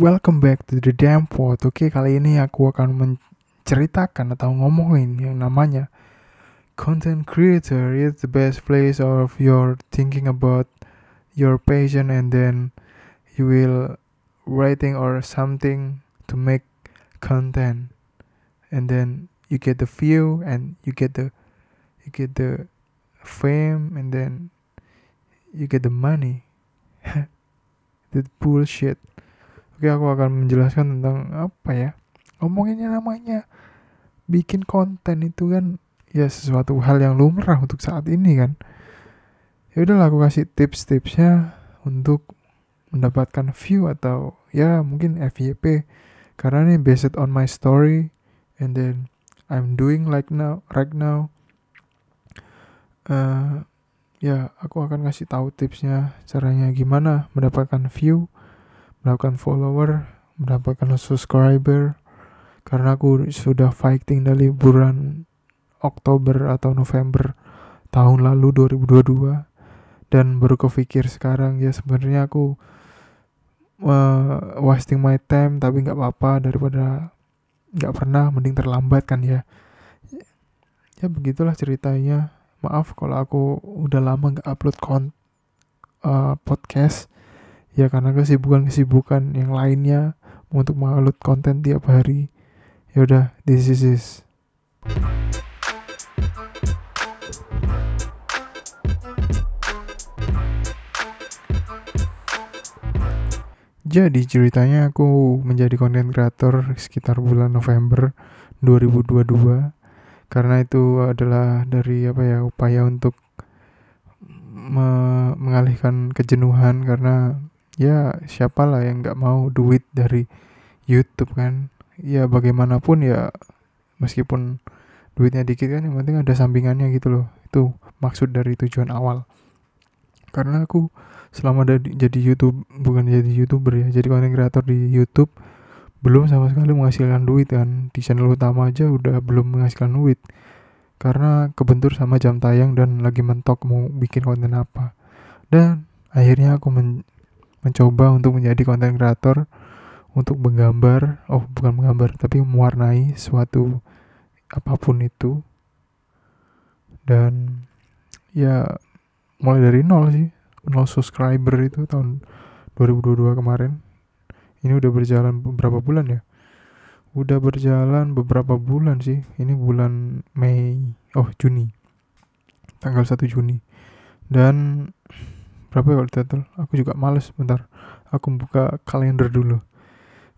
welcome back to the damn pod. Oke, kali ini aku akan menceritakan atau ngomongin yang namanya content creator. Is the best place of your thinking about your passion and then you will writing or something to make content. And then you get the view and you get the you get the fame and then you get the money. The bullshit oke aku akan menjelaskan tentang apa ya ngomonginnya namanya. Bikin konten itu kan ya sesuatu hal yang lumrah untuk saat ini kan. Ya udahlah aku kasih tips-tipsnya untuk mendapatkan view atau ya mungkin FYP karena ini based on my story and then I'm doing like now right now. Uh, ya aku akan kasih tahu tipsnya caranya gimana mendapatkan view mendapatkan follower mendapatkan subscriber karena aku sudah fighting dari bulan Oktober atau November tahun lalu 2022 dan baru kepikir sekarang ya sebenarnya aku uh, wasting my time tapi nggak apa-apa daripada nggak pernah mending terlambat kan ya. Ya begitulah ceritanya. Maaf kalau aku udah lama nggak upload kon uh, podcast ya karena kesibukan-kesibukan yang lainnya untuk mengupload konten tiap hari. Ya udah this is this Jadi ceritanya aku menjadi konten kreator sekitar bulan November 2022 karena itu adalah dari apa ya upaya untuk me mengalihkan kejenuhan karena ya siapalah yang nggak mau duit dari YouTube kan? Ya bagaimanapun ya meskipun duitnya dikit kan yang penting ada sampingannya gitu loh. Itu maksud dari tujuan awal. Karena aku selama jadi YouTube bukan jadi youtuber ya jadi konten kreator di YouTube belum sama sekali menghasilkan duit kan. Di channel utama aja udah belum menghasilkan duit. Karena kebentur sama jam tayang dan lagi mentok mau bikin konten apa. Dan akhirnya aku men mencoba untuk menjadi konten kreator untuk menggambar oh bukan menggambar tapi mewarnai suatu apa pun itu. Dan ya mulai dari nol sih nol subscriber itu tahun 2022 kemarin. Ini udah berjalan beberapa bulan ya? Udah berjalan beberapa bulan sih. Ini bulan Mei oh Juni. Tanggal 1 Juni. Dan berapa ya total aku juga males bentar. Aku buka kalender dulu.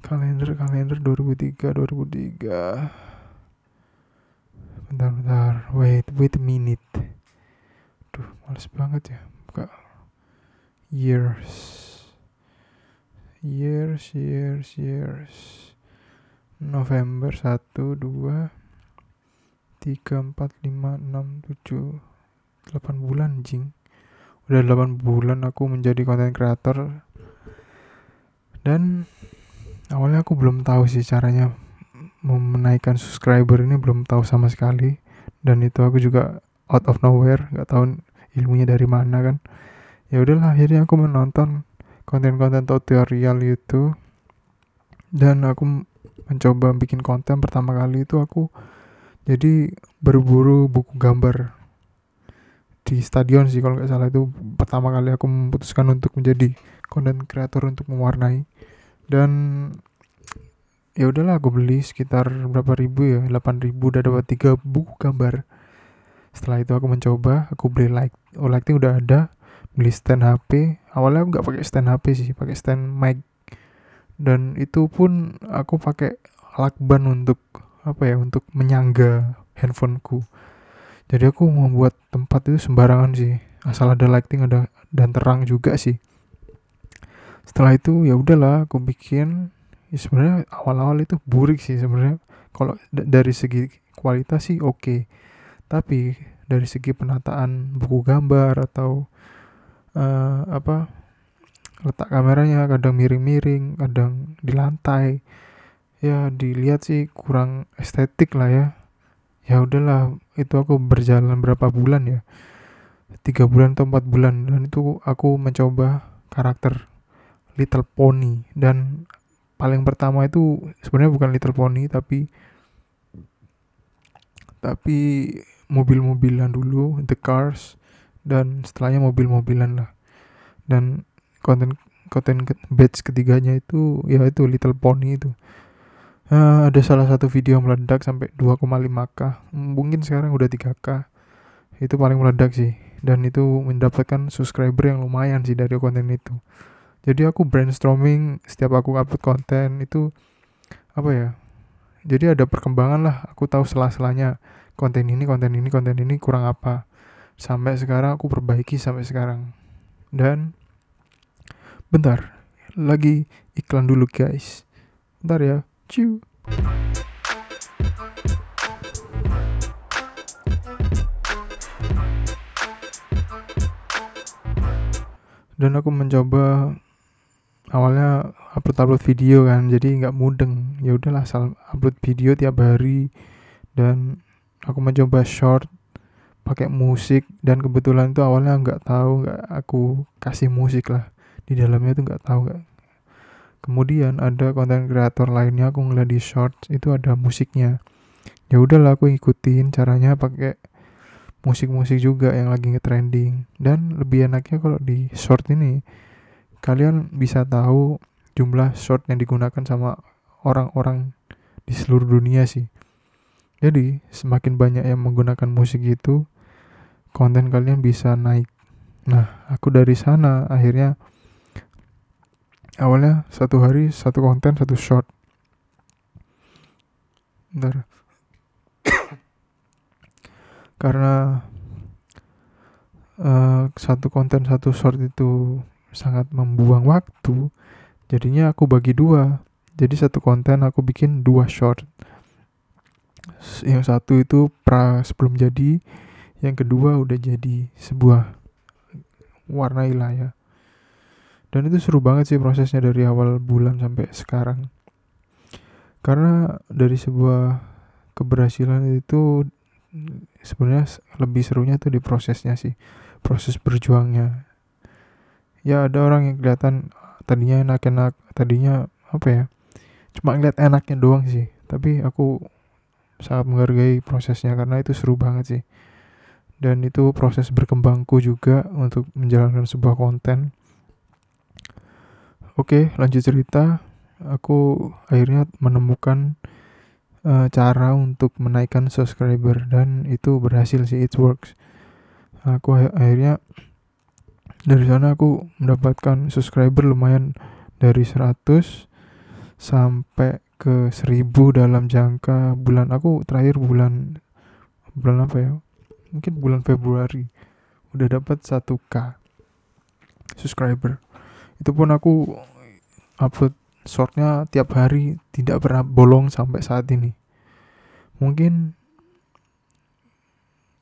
Kalender kalender 2003 2003 bentar bentar. Wait wait a minute. Duh males banget ya buka. Years. Years years years. November 1 2 3 4 5 6 7 8 bulan jing udah 8 bulan aku menjadi konten kreator dan awalnya aku belum tahu sih caranya menaikkan subscriber ini belum tahu sama sekali. Dan itu aku juga out of nowhere nggak tahu ilmunya dari mana kan. Ya udahlah akhirnya aku menonton konten-konten tutorial itu. Dan aku mencoba bikin konten pertama kali itu aku jadi berburu buku gambar di stadion sih kalau nggak salah. Itu pertama kali aku memutuskan untuk menjadi konten kreator untuk mewarnai. Dan ya udahlah aku beli sekitar berapa ribu ya? 8 ribu udah dapat tiga buku gambar. Setelah itu aku mencoba aku beli light oh lighting udah ada. Beli stand HP awalnya aku nggak pakai stand HP sih pakai stand mic. Dan itu pun aku pakai lakban untuk apa ya untuk menyangga handphoneku jadi aku membuat tempat itu sembarangan sih. Asal ada lighting ada dan terang juga sih. Setelah itu ya udahlah aku bikin. Ya sebenarnya awal-awal itu burik sih sebenarnya. Kalau dari segi kualitas sih oke. Okay. tapi dari segi penataan buku gambar atau uh, apa letak kameranya kadang miring-miring kadang di lantai. Ya dilihat sih kurang estetik lah ya ya udahlah itu aku berjalan berapa bulan ya? Tiga bulan atau empat bulan dan itu aku mencoba karakter Little Pony. Dan paling pertama itu sebenarnya bukan Little Pony tapi tapi mobil-mobilan dulu The Cars dan setelahnya mobil-mobilan lah. Dan konten konten batch ketiganya itu ya itu Little Pony itu uh, ada salah satu video meledak sampai 2,5k mungkin sekarang udah 3k itu paling meledak sih. Dan itu mendapatkan subscriber yang lumayan sih dari konten itu. Jadi aku brainstorming setiap aku upload konten itu apa ya jadi ada perkembangan lah. Aku tahu sela-selanya. Konten ini konten ini konten ini kurang apa. Sampai sekarang aku perbaiki sampai sekarang. Dan bentar. Lagi iklan dulu guys. Bentar ya dan aku mencoba awalnya upload upload video kan jadi nggak mudeng. Ya udahlah asal upload video tiap hari. Dan aku mencoba short pakai musik. Dan kebetulan itu awalnya nggak tahu nggak aku kasih musik lah. Di dalamnya itu nggak tahu nggak kemudian ada konten kreator lainnya aku ngeliat di short itu ada musiknya. Ya udahlah aku ikutin caranya pakai musik-musik juga yang lagi nge-trending. Dan lebih enaknya kalau di short ini kalian bisa tahu jumlah short yang digunakan sama orang-orang di seluruh dunia sih. Jadi semakin banyak yang menggunakan musik itu konten kalian bisa naik. Nah aku dari sana akhirnya awalnya satu hari satu konten satu short. Bentar. karena uh, satu konten satu short itu sangat membuang waktu jadinya aku bagi dua. Jadi satu konten aku bikin dua short. Yang satu itu pra sebelum jadi yang kedua udah jadi sebuah warna ya dan itu seru banget sih prosesnya dari awal bulan sampai sekarang. Karena dari sebuah keberhasilan itu sebenarnya lebih serunya tuh di prosesnya sih proses berjuangnya. Ya ada orang yang kelihatan tadinya enak-enak tadinya apa ya cuma ngeliat enaknya doang sih. Tapi aku sangat menghargai prosesnya karena itu seru banget sih. Dan itu proses berkembangku juga untuk menjalankan sebuah konten oke lanjut cerita. Aku akhirnya menemukan uh, cara untuk menaikkan subscriber dan itu berhasil sih it works. Aku akhirnya dari sana aku mendapatkan subscriber lumayan dari 100 sampai ke 1000 dalam jangka bulan. Aku terakhir bulan bulan apa ya? Mungkin bulan Februari. Udah dapat 1k subscriber itu pun aku upload shortnya tiap hari tidak pernah bolong sampai saat ini. Mungkin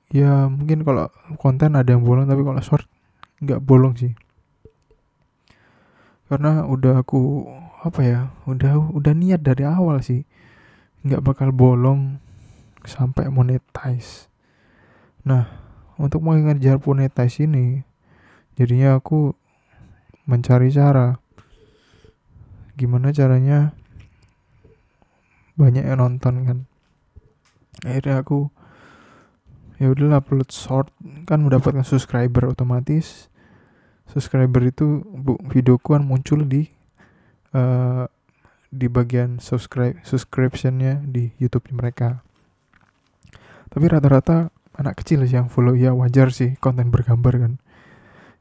ya mungkin kalau konten ada yang bolong tapi kalau short nggak bolong sih. Karena udah aku apa ya udah udah niat dari awal sih nggak bakal bolong sampai monetize. Nah untuk mengejar monetize ini jadinya aku mencari cara. Gimana caranya banyak yang nonton kan? Akhirnya aku ya udah upload short. Kan mendapatkan subscriber otomatis. Subscriber itu bu videoku kan muncul di uh, di bagian subscribe subscriptionnya di YouTube mereka. Tapi rata-rata anak kecil sih yang follow ya wajar sih konten bergambar kan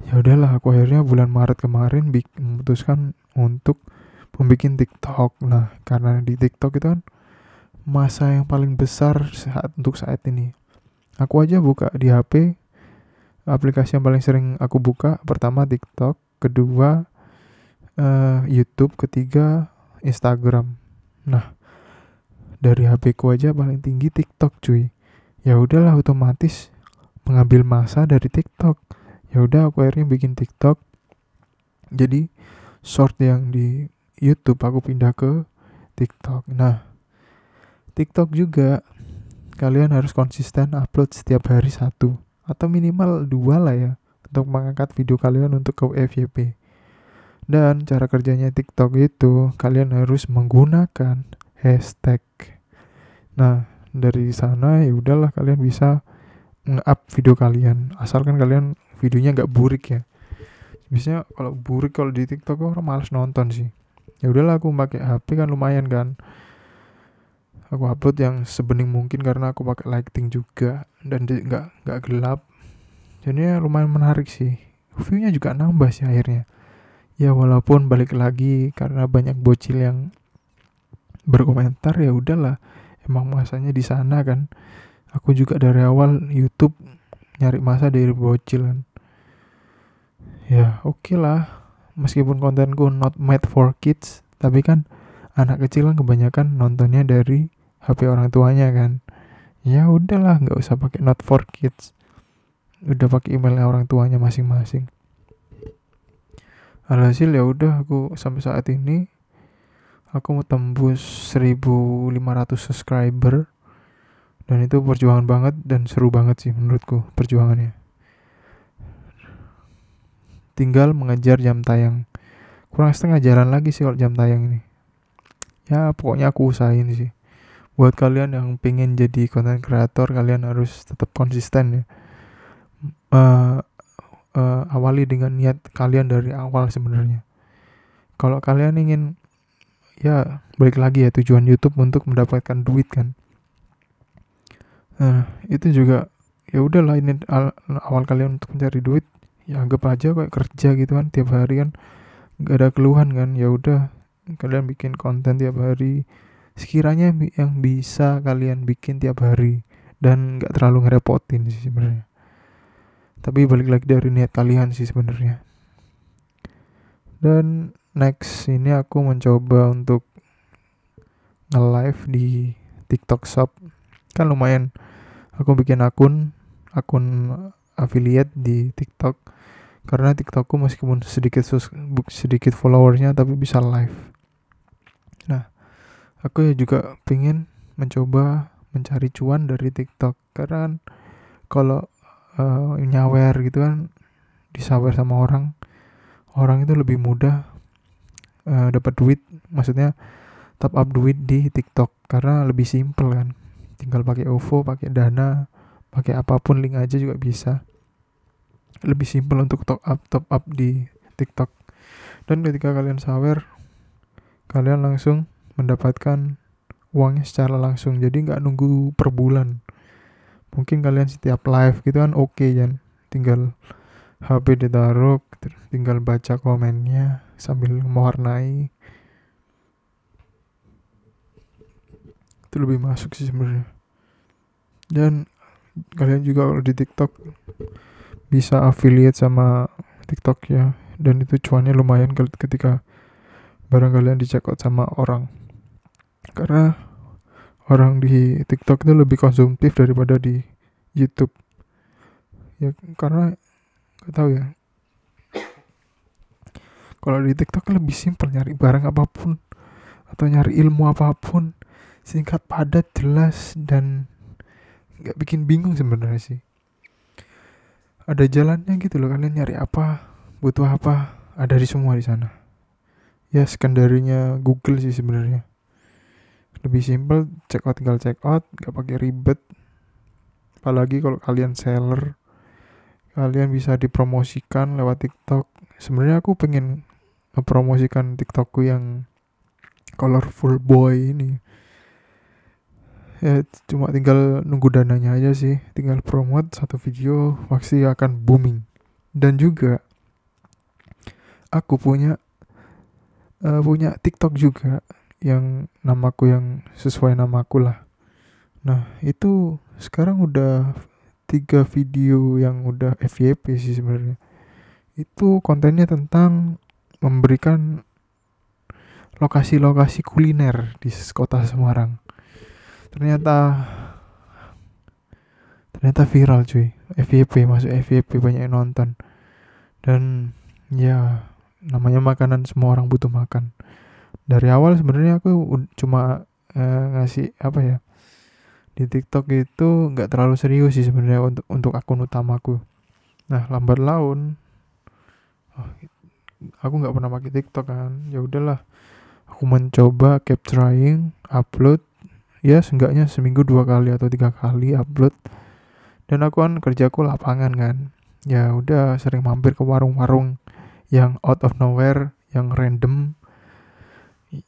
ya udahlah aku akhirnya bulan Maret kemarin memutuskan untuk membuat TikTok. Nah, karena di TikTok itu kan masa yang paling besar saat untuk saat ini. Aku aja buka di HP aplikasi yang paling sering aku buka pertama TikTok, kedua uh, YouTube, ketiga Instagram. Nah, dari HP ku aja paling tinggi TikTok, cuy. Ya udahlah otomatis mengambil masa dari TikTok. Ya udah aku akhirnya bikin TikTok. Jadi short yang di YouTube aku pindah ke TikTok. Nah, TikTok juga kalian harus konsisten upload setiap hari satu atau minimal dua lah ya untuk mengangkat video kalian untuk ke FYP. dan cara kerjanya TikTok itu kalian harus menggunakan hashtag nah dari sana ya udahlah kalian bisa nge-up video kalian asalkan kalian videonya nggak burik ya. Biasanya kalau burik kalau di TikTok orang males nonton sih. Ya udahlah aku pakai HP kan lumayan kan. Aku upload yang sebening mungkin karena aku pakai lighting juga dan nggak nggak gelap. Jadi ya lumayan menarik sih. Viewnya juga nambah sih akhirnya. Ya walaupun balik lagi karena banyak bocil yang berkomentar ya udahlah. Emang masanya di sana kan. Aku juga dari awal YouTube nyari masa dari bocil kan ya oke okay lah. Meskipun kontenku not made for kids tapi kan anak kecil kan kebanyakan nontonnya dari HP orang tuanya kan. Ya udahlah nggak usah pakai not for kids. Udah pakai emailnya orang tuanya masing-masing. Alhasil ya udah aku sampai saat ini aku mau tembus 1500 subscriber. Dan itu perjuangan banget dan seru banget sih menurutku perjuangannya tinggal mengejar jam tayang. Kurang setengah jalan lagi sih kalau jam tayang ini. Ya pokoknya aku usahain sih. Buat kalian yang pengen jadi konten kreator kalian harus tetap konsisten ya. Uh, uh, awali dengan niat kalian dari awal sebenarnya. Kalau kalian ingin ya balik lagi ya tujuan YouTube untuk mendapatkan duit kan. Nah, itu juga ya udahlah ini awal kalian untuk mencari duit ya anggap aja kayak kerja gitu kan tiap hari kan gak ada keluhan kan ya udah kalian bikin konten tiap hari. Sekiranya yang bisa kalian bikin tiap hari dan gak terlalu ngerepotin sih sebenarnya. Tapi balik lagi dari niat kalian sih sebenarnya. Dan next ini aku mencoba untuk nge-live di TikTok Shop. Kan lumayan aku bikin akun akun affiliate di TikTok karena TikTokku meskipun sedikit sus sedikit followersnya tapi bisa live. Nah aku ya juga pengen mencoba mencari cuan dari TikTok. Karena kan kalau uh, nyawer gitu kan disawer sama orang orang itu lebih mudah uh, dapat duit. Maksudnya top up duit di TikTok. Karena lebih simple kan. Tinggal pakai OVO pakai Dana pakai apa pun link aja juga bisa lebih simple untuk top up top up di TikTok. Dan ketika kalian sawer kalian langsung mendapatkan uangnya secara langsung. Jadi nggak nunggu per bulan. Mungkin kalian setiap live gitu kan oke okay, kan tinggal HP ditaruh tinggal baca komennya sambil mewarnai. Itu lebih masuk sih sebenarnya. Dan kalian juga kalau di TikTok bisa affiliate sama TikTok ya. Dan itu cuannya lumayan ketika barang kalian dicekot sama orang. Karena orang di TikTok itu lebih konsumtif daripada di YouTube. Ya karena gak tahu ya. Kalau di TikTok lebih simpel nyari barang apa pun atau nyari ilmu apa pun. Singkat padat jelas dan nggak bikin bingung sebenarnya sih ada jalannya gitu loh kalian nyari apa butuh apa ada di semua di sana. Ya sekandarinya Google sih sebenarnya. Lebih simple check out tinggal check out gak pakai ribet. Apalagi kalau kalian seller kalian bisa dipromosikan lewat TikTok. Sebenarnya aku pengen mempromosikan TikTokku yang colorful boy ini ya cuma tinggal nunggu dananya aja sih. Tinggal promote satu video pasti akan booming. Dan juga aku punya uh, punya TikTok juga yang namaku yang sesuai namaku lah. Nah itu sekarang udah tiga video yang udah FYP sih sebenarnya. Itu kontennya tentang memberikan lokasi-lokasi kuliner di kota Semarang ternyata ternyata viral cuy. FYP masuk FYP banyak yang nonton. Dan ya namanya makanan semua orang butuh makan. Dari awal sebenarnya aku cuma uh, ngasih apa ya di TikTok itu nggak terlalu serius sih sebenarnya untuk untuk akun utamaku. Nah lambat laun oh, aku nggak pernah pakai TikTok kan. Ya udahlah aku mencoba keep trying upload ya seenggaknya seminggu dua kali atau tiga kali upload. Dan aku kan kerjaku lapangan kan. Ya udah sering mampir ke warung-warung yang out of nowhere yang random.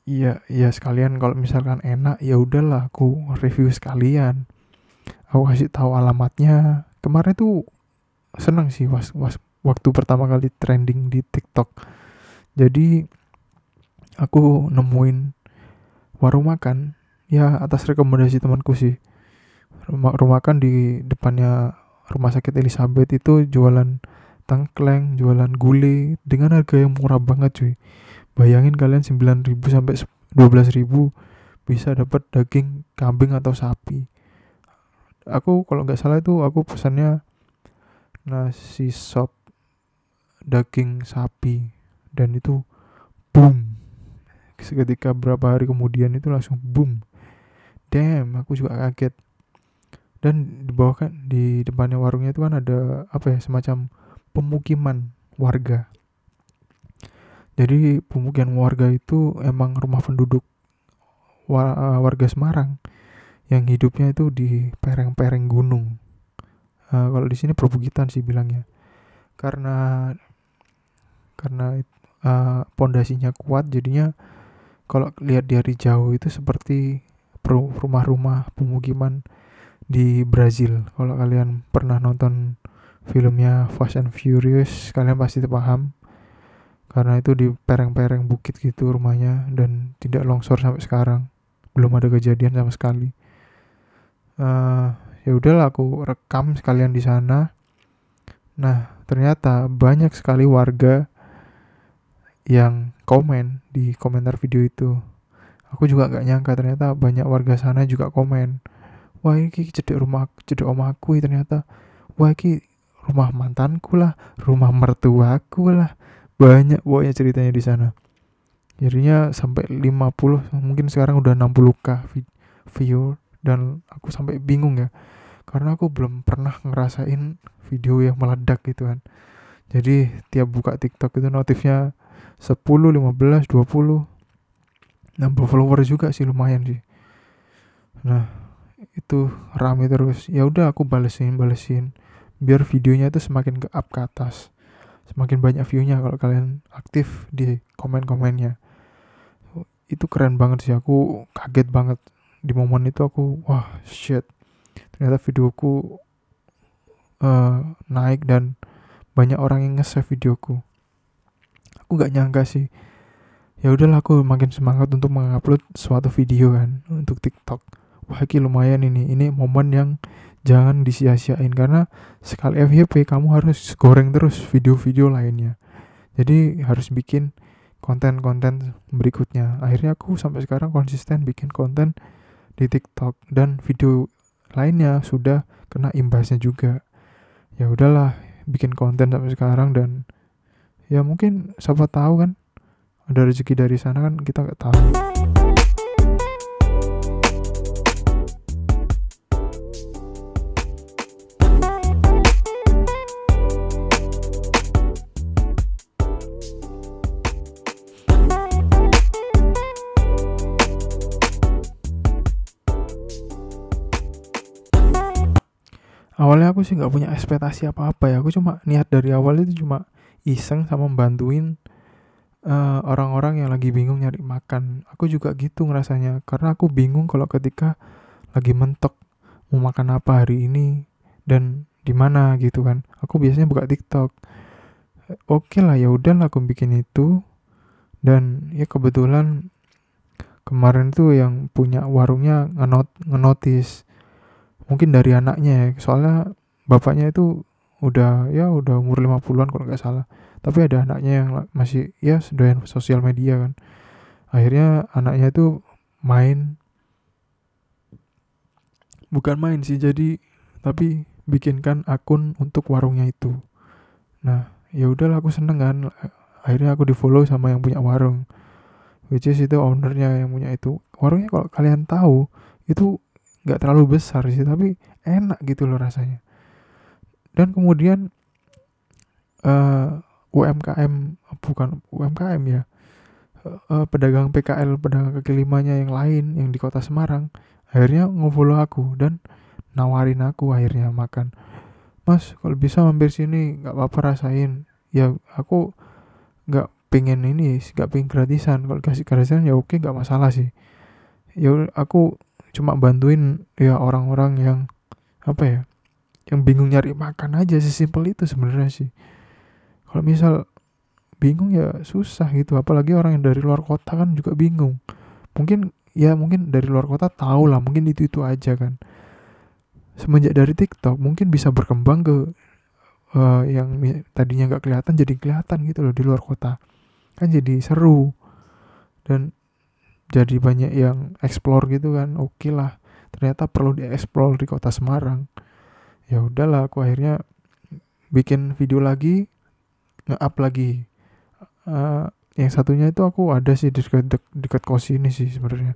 Iya iya sekalian kalau misalkan enak ya udahlah aku review sekalian. Aku kasih tahu alamatnya. Kemarin tuh senang sih was, was waktu pertama kali trending di TikTok. Jadi aku nemuin warung makan ya atas rekomendasi temanku sih. Rumah rumah makan di depannya rumah sakit Elizabeth itu jualan tengkleng jualan gulai dengan harga yang murah banget cuy. Bayangin kalian 9000 sampai 12000 bisa dapat daging kambing atau sapi. Aku kalau nggak salah itu aku pesannya nasi sop daging sapi dan itu boom. Seketika berapa hari kemudian itu langsung boom damn aku juga kaget dan di bawah kan di depannya warungnya itu kan ada apa ya semacam pemukiman warga jadi pemukiman warga itu emang rumah penduduk eh, warga Semarang yang hidupnya itu di pereng-pereng gunung. Uh, kalau di sini perbukitan sih bilangnya. Karena karena uh, pondasinya kuat jadinya kalau lihat dari jauh itu seperti rumah-rumah pemukiman di Brazil. Kalau kalian pernah nonton filmnya Fast and Furious, kalian pasti paham karena itu di pereng-pereng bukit gitu rumahnya dan tidak longsor sampai sekarang. Belum ada kejadian sama sekali. Uh, ya udahlah aku rekam sekalian di sana. Nah ternyata banyak sekali warga yang komen di komentar video itu aku juga gak nyangka ternyata banyak warga sana juga komen wah ini cedek rumah cedek aku ternyata. Wah ini rumah mantanku lah rumah mertuaku lah. Banyak pokoknya ceritanya di sana. Jadinya sampai 50 mungkin sekarang udah 60k view dan aku sampai bingung ya. Karena aku belum pernah ngerasain video yang meledak gitu kan. Jadi tiap buka TikTok itu notifnya 10, 15, 20 nambah follower juga sih lumayan sih. Nah itu rame terus. Ya udah aku balesin balesin. Biar videonya itu semakin ke up ke atas. Semakin banyak viewnya kalau kalian aktif di komen-komennya. Itu keren banget sih aku kaget banget. Di momen itu aku wah shit. Ternyata videoku uh, naik dan banyak orang yang nge-save videoku. Aku gak nyangka sih ya udahlah aku makin semangat untuk mengupload suatu video kan untuk TikTok. Wah ini lumayan ini. Ini momen yang jangan disia-siain karena sekali FYP kamu harus goreng terus video-video lainnya. Jadi harus bikin konten-konten berikutnya. Akhirnya aku sampai sekarang konsisten bikin konten di TikTok dan video lainnya sudah kena imbasnya juga. Ya udahlah bikin konten sampai sekarang dan ya mungkin siapa tahu kan ada rezeki dari sana kan kita nggak tahu. Awalnya aku sih nggak punya ekspektasi apa-apa ya. Aku cuma niat dari awal itu cuma iseng sama bantuin uh, orang-orang yang lagi bingung nyari makan. Aku juga gitu ngerasanya karena aku bingung kalau ketika lagi mentok mau makan apa hari ini dan di mana gitu kan. Aku biasanya buka TikTok. Oke okay lah ya udah aku bikin itu. Dan ya kebetulan kemarin tuh yang punya warungnya ngenot ngenotis. Mungkin dari anaknya ya soalnya bapaknya itu udah ya udah umur 50-an kalau nggak salah tapi ada anaknya yang masih ya doyan sosial media kan. Akhirnya anaknya itu main. Bukan main sih jadi tapi bikinkan akun untuk warungnya itu. Nah ya udahlah aku seneng kan. Akhirnya aku di follow sama yang punya warung. Which is itu ownernya yang punya itu. Warungnya kalau kalian tahu itu nggak terlalu besar sih tapi enak gitu loh rasanya. Dan kemudian uh, UMKM bukan UMKM ya. Uh, pedagang PKL pedagang kaki limanya yang lain yang di kota Semarang akhirnya ngefollow aku dan nawarin aku akhirnya makan. Mas kalau bisa mampir sini nggak apa-apa rasain. Ya aku nggak pengen ini nggak pengen gratisan. Kalau kasih gratisan ya oke nggak masalah sih. Ya aku cuma bantuin ya orang-orang yang apa ya yang bingung nyari makan aja sesimpel itu sebenarnya sih kalau misal bingung ya susah gitu apalagi orang yang dari luar kota kan juga bingung. Mungkin ya mungkin dari luar kota tahu lah mungkin itu itu aja kan. Semenjak dari TikTok mungkin bisa berkembang ke uh, yang tadinya nggak kelihatan jadi kelihatan gitu loh di luar kota. Kan jadi seru. Dan jadi banyak yang explore gitu kan oke okay lah ternyata perlu dieksplor di kota Semarang. Ya udahlah aku akhirnya bikin video lagi nge-up lagi. Uh, yang satunya itu aku ada sih di dekat dekat kos ini sih sebenarnya.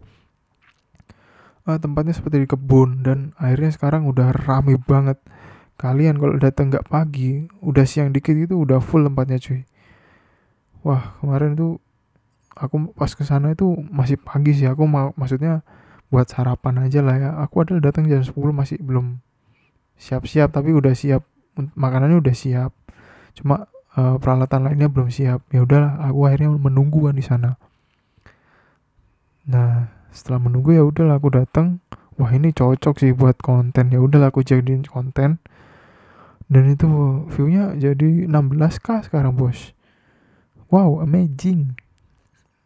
Uh, tempatnya seperti di kebun dan akhirnya sekarang udah rame banget. Kalian kalau datang nggak pagi udah siang dikit itu udah full tempatnya cuy. Wah kemarin tuh aku pas ke sana itu masih pagi sih. Aku mau maksudnya buat sarapan aja lah ya. Aku adalah datang jam 10 masih belum siap-siap tapi udah siap. Makanannya udah siap. Cuma uh, peralatan lainnya belum siap. Ya udahlah aku akhirnya menunggu kan di sana. Nah setelah menunggu ya udahlah aku datang wah ini cocok sih buat konten. Ya udahlah aku jadiin konten. Dan itu viewnya jadi 16k sekarang bos. Wow amazing.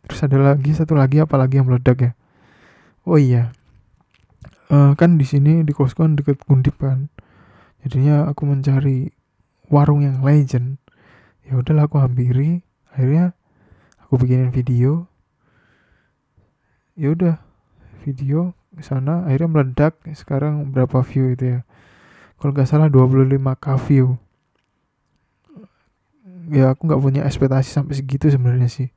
Terus ada lagi satu lagi apalagi yang meledak ya? Oh iya. Uh, kan di sini di kosku kan deket Gundip kan. Jadinya aku mencari warung yang legend ya udahlah aku hampiri. Akhirnya aku bikinin video. Ya udah video ke sana akhirnya meledak. Sekarang berapa view itu ya? Kalau nggak salah 25k view. Ya aku nggak punya ekspektasi sampai segitu sebenarnya sih.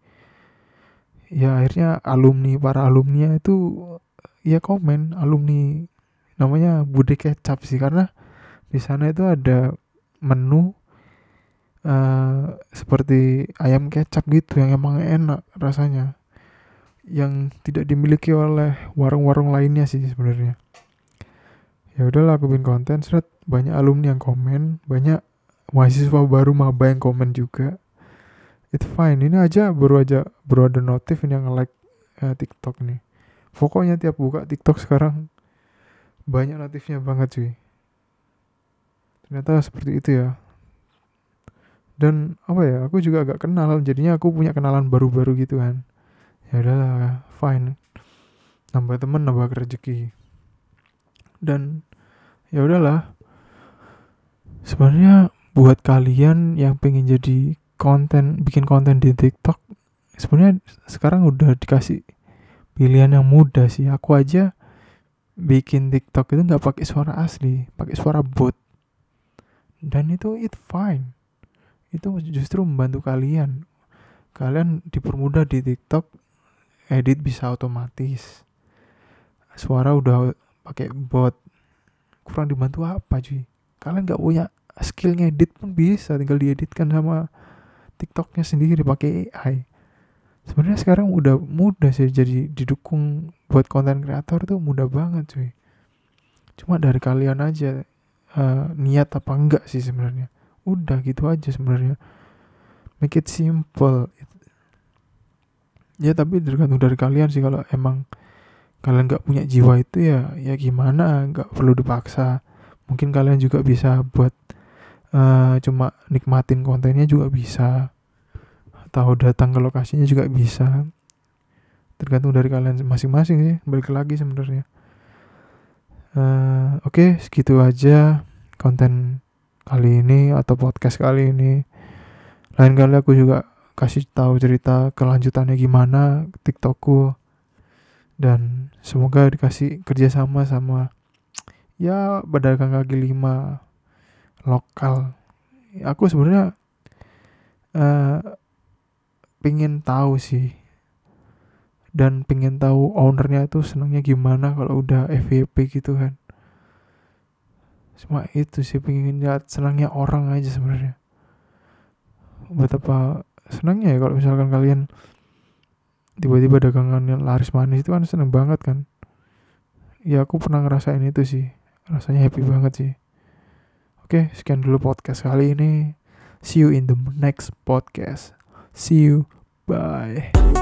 Ya akhirnya alumni para alumni itu ya komen alumni namanya Bude Kecap sih. Karena di sana itu ada menu uh, seperti ayam kecap gitu yang emang enak rasanya. Yang tidak dimiliki oleh warung-warung lainnya sih sebenarnya. Ya udahlah aku bikin konten seret. Banyak alumni yang komen banyak mahasiswa baru maba yang komen juga. It's fine. Ini aja baru aja baru ada notif yang like uh, TikTok nih. Pokoknya tiap buka TikTok sekarang banyak notifnya banget cuy. Ternyata seperti itu ya dan apa ya aku juga agak kenal jadinya aku punya kenalan baru-baru gitu kan. Ya udahlah fine. Nambah temen nambah rezeki. Dan ya udahlah. Sebenarnya buat kalian yang pengen jadi konten bikin konten di TikTok sebenarnya sekarang udah dikasih pilihan yang mudah sih. Aku aja bikin TikTok itu nggak pakai suara asli pakai suara bot. Dan itu it fine itu justru membantu kalian. Kalian dipermudah di TikTok edit bisa otomatis. Suara udah pakai bot. Kurang dibantu apa cuy? Kalian nggak punya skill ngedit pun bisa tinggal dieditkan sama TikToknya sendiri pakai AI sebenarnya sekarang udah mudah sih jadi didukung buat konten kreator tuh mudah banget cuy. Cuma dari kalian aja uh, niat apa enggak sih sebenarnya udah gitu aja sebenarnya. Make it simple. Ya tapi tergantung dari kalian sih. Kalau emang kalian nggak punya jiwa itu ya ya gimana? Nggak perlu dipaksa. Mungkin kalian juga bisa buat uh, cuma nikmatin kontennya juga bisa. Atau datang ke lokasinya juga bisa. Tergantung dari kalian masing-masing sih. Balik lagi sebenarnya. Uh, oke okay, segitu aja konten kali ini atau podcast kali ini. Lain kali aku juga kasih tahu cerita kelanjutannya gimana tiktokku. Dan semoga dikasih kerjasama sama ya pedagang kaki lima lokal. Aku sebenarnya uh, pingin tahu sih. Dan pingin tahu ownernya itu senangnya gimana kalau udah FVP gitu kan cuma itu sih pengen lihat senangnya orang aja sebenarnya. Betapa senangnya ya kalau misalkan kalian tiba-tiba dagangan laris manis itu kan seneng banget kan? Ya aku pernah ngerasain itu sih. Rasanya happy banget sih. Oke sekian dulu podcast kali ini. See you in the next podcast. See you. Bye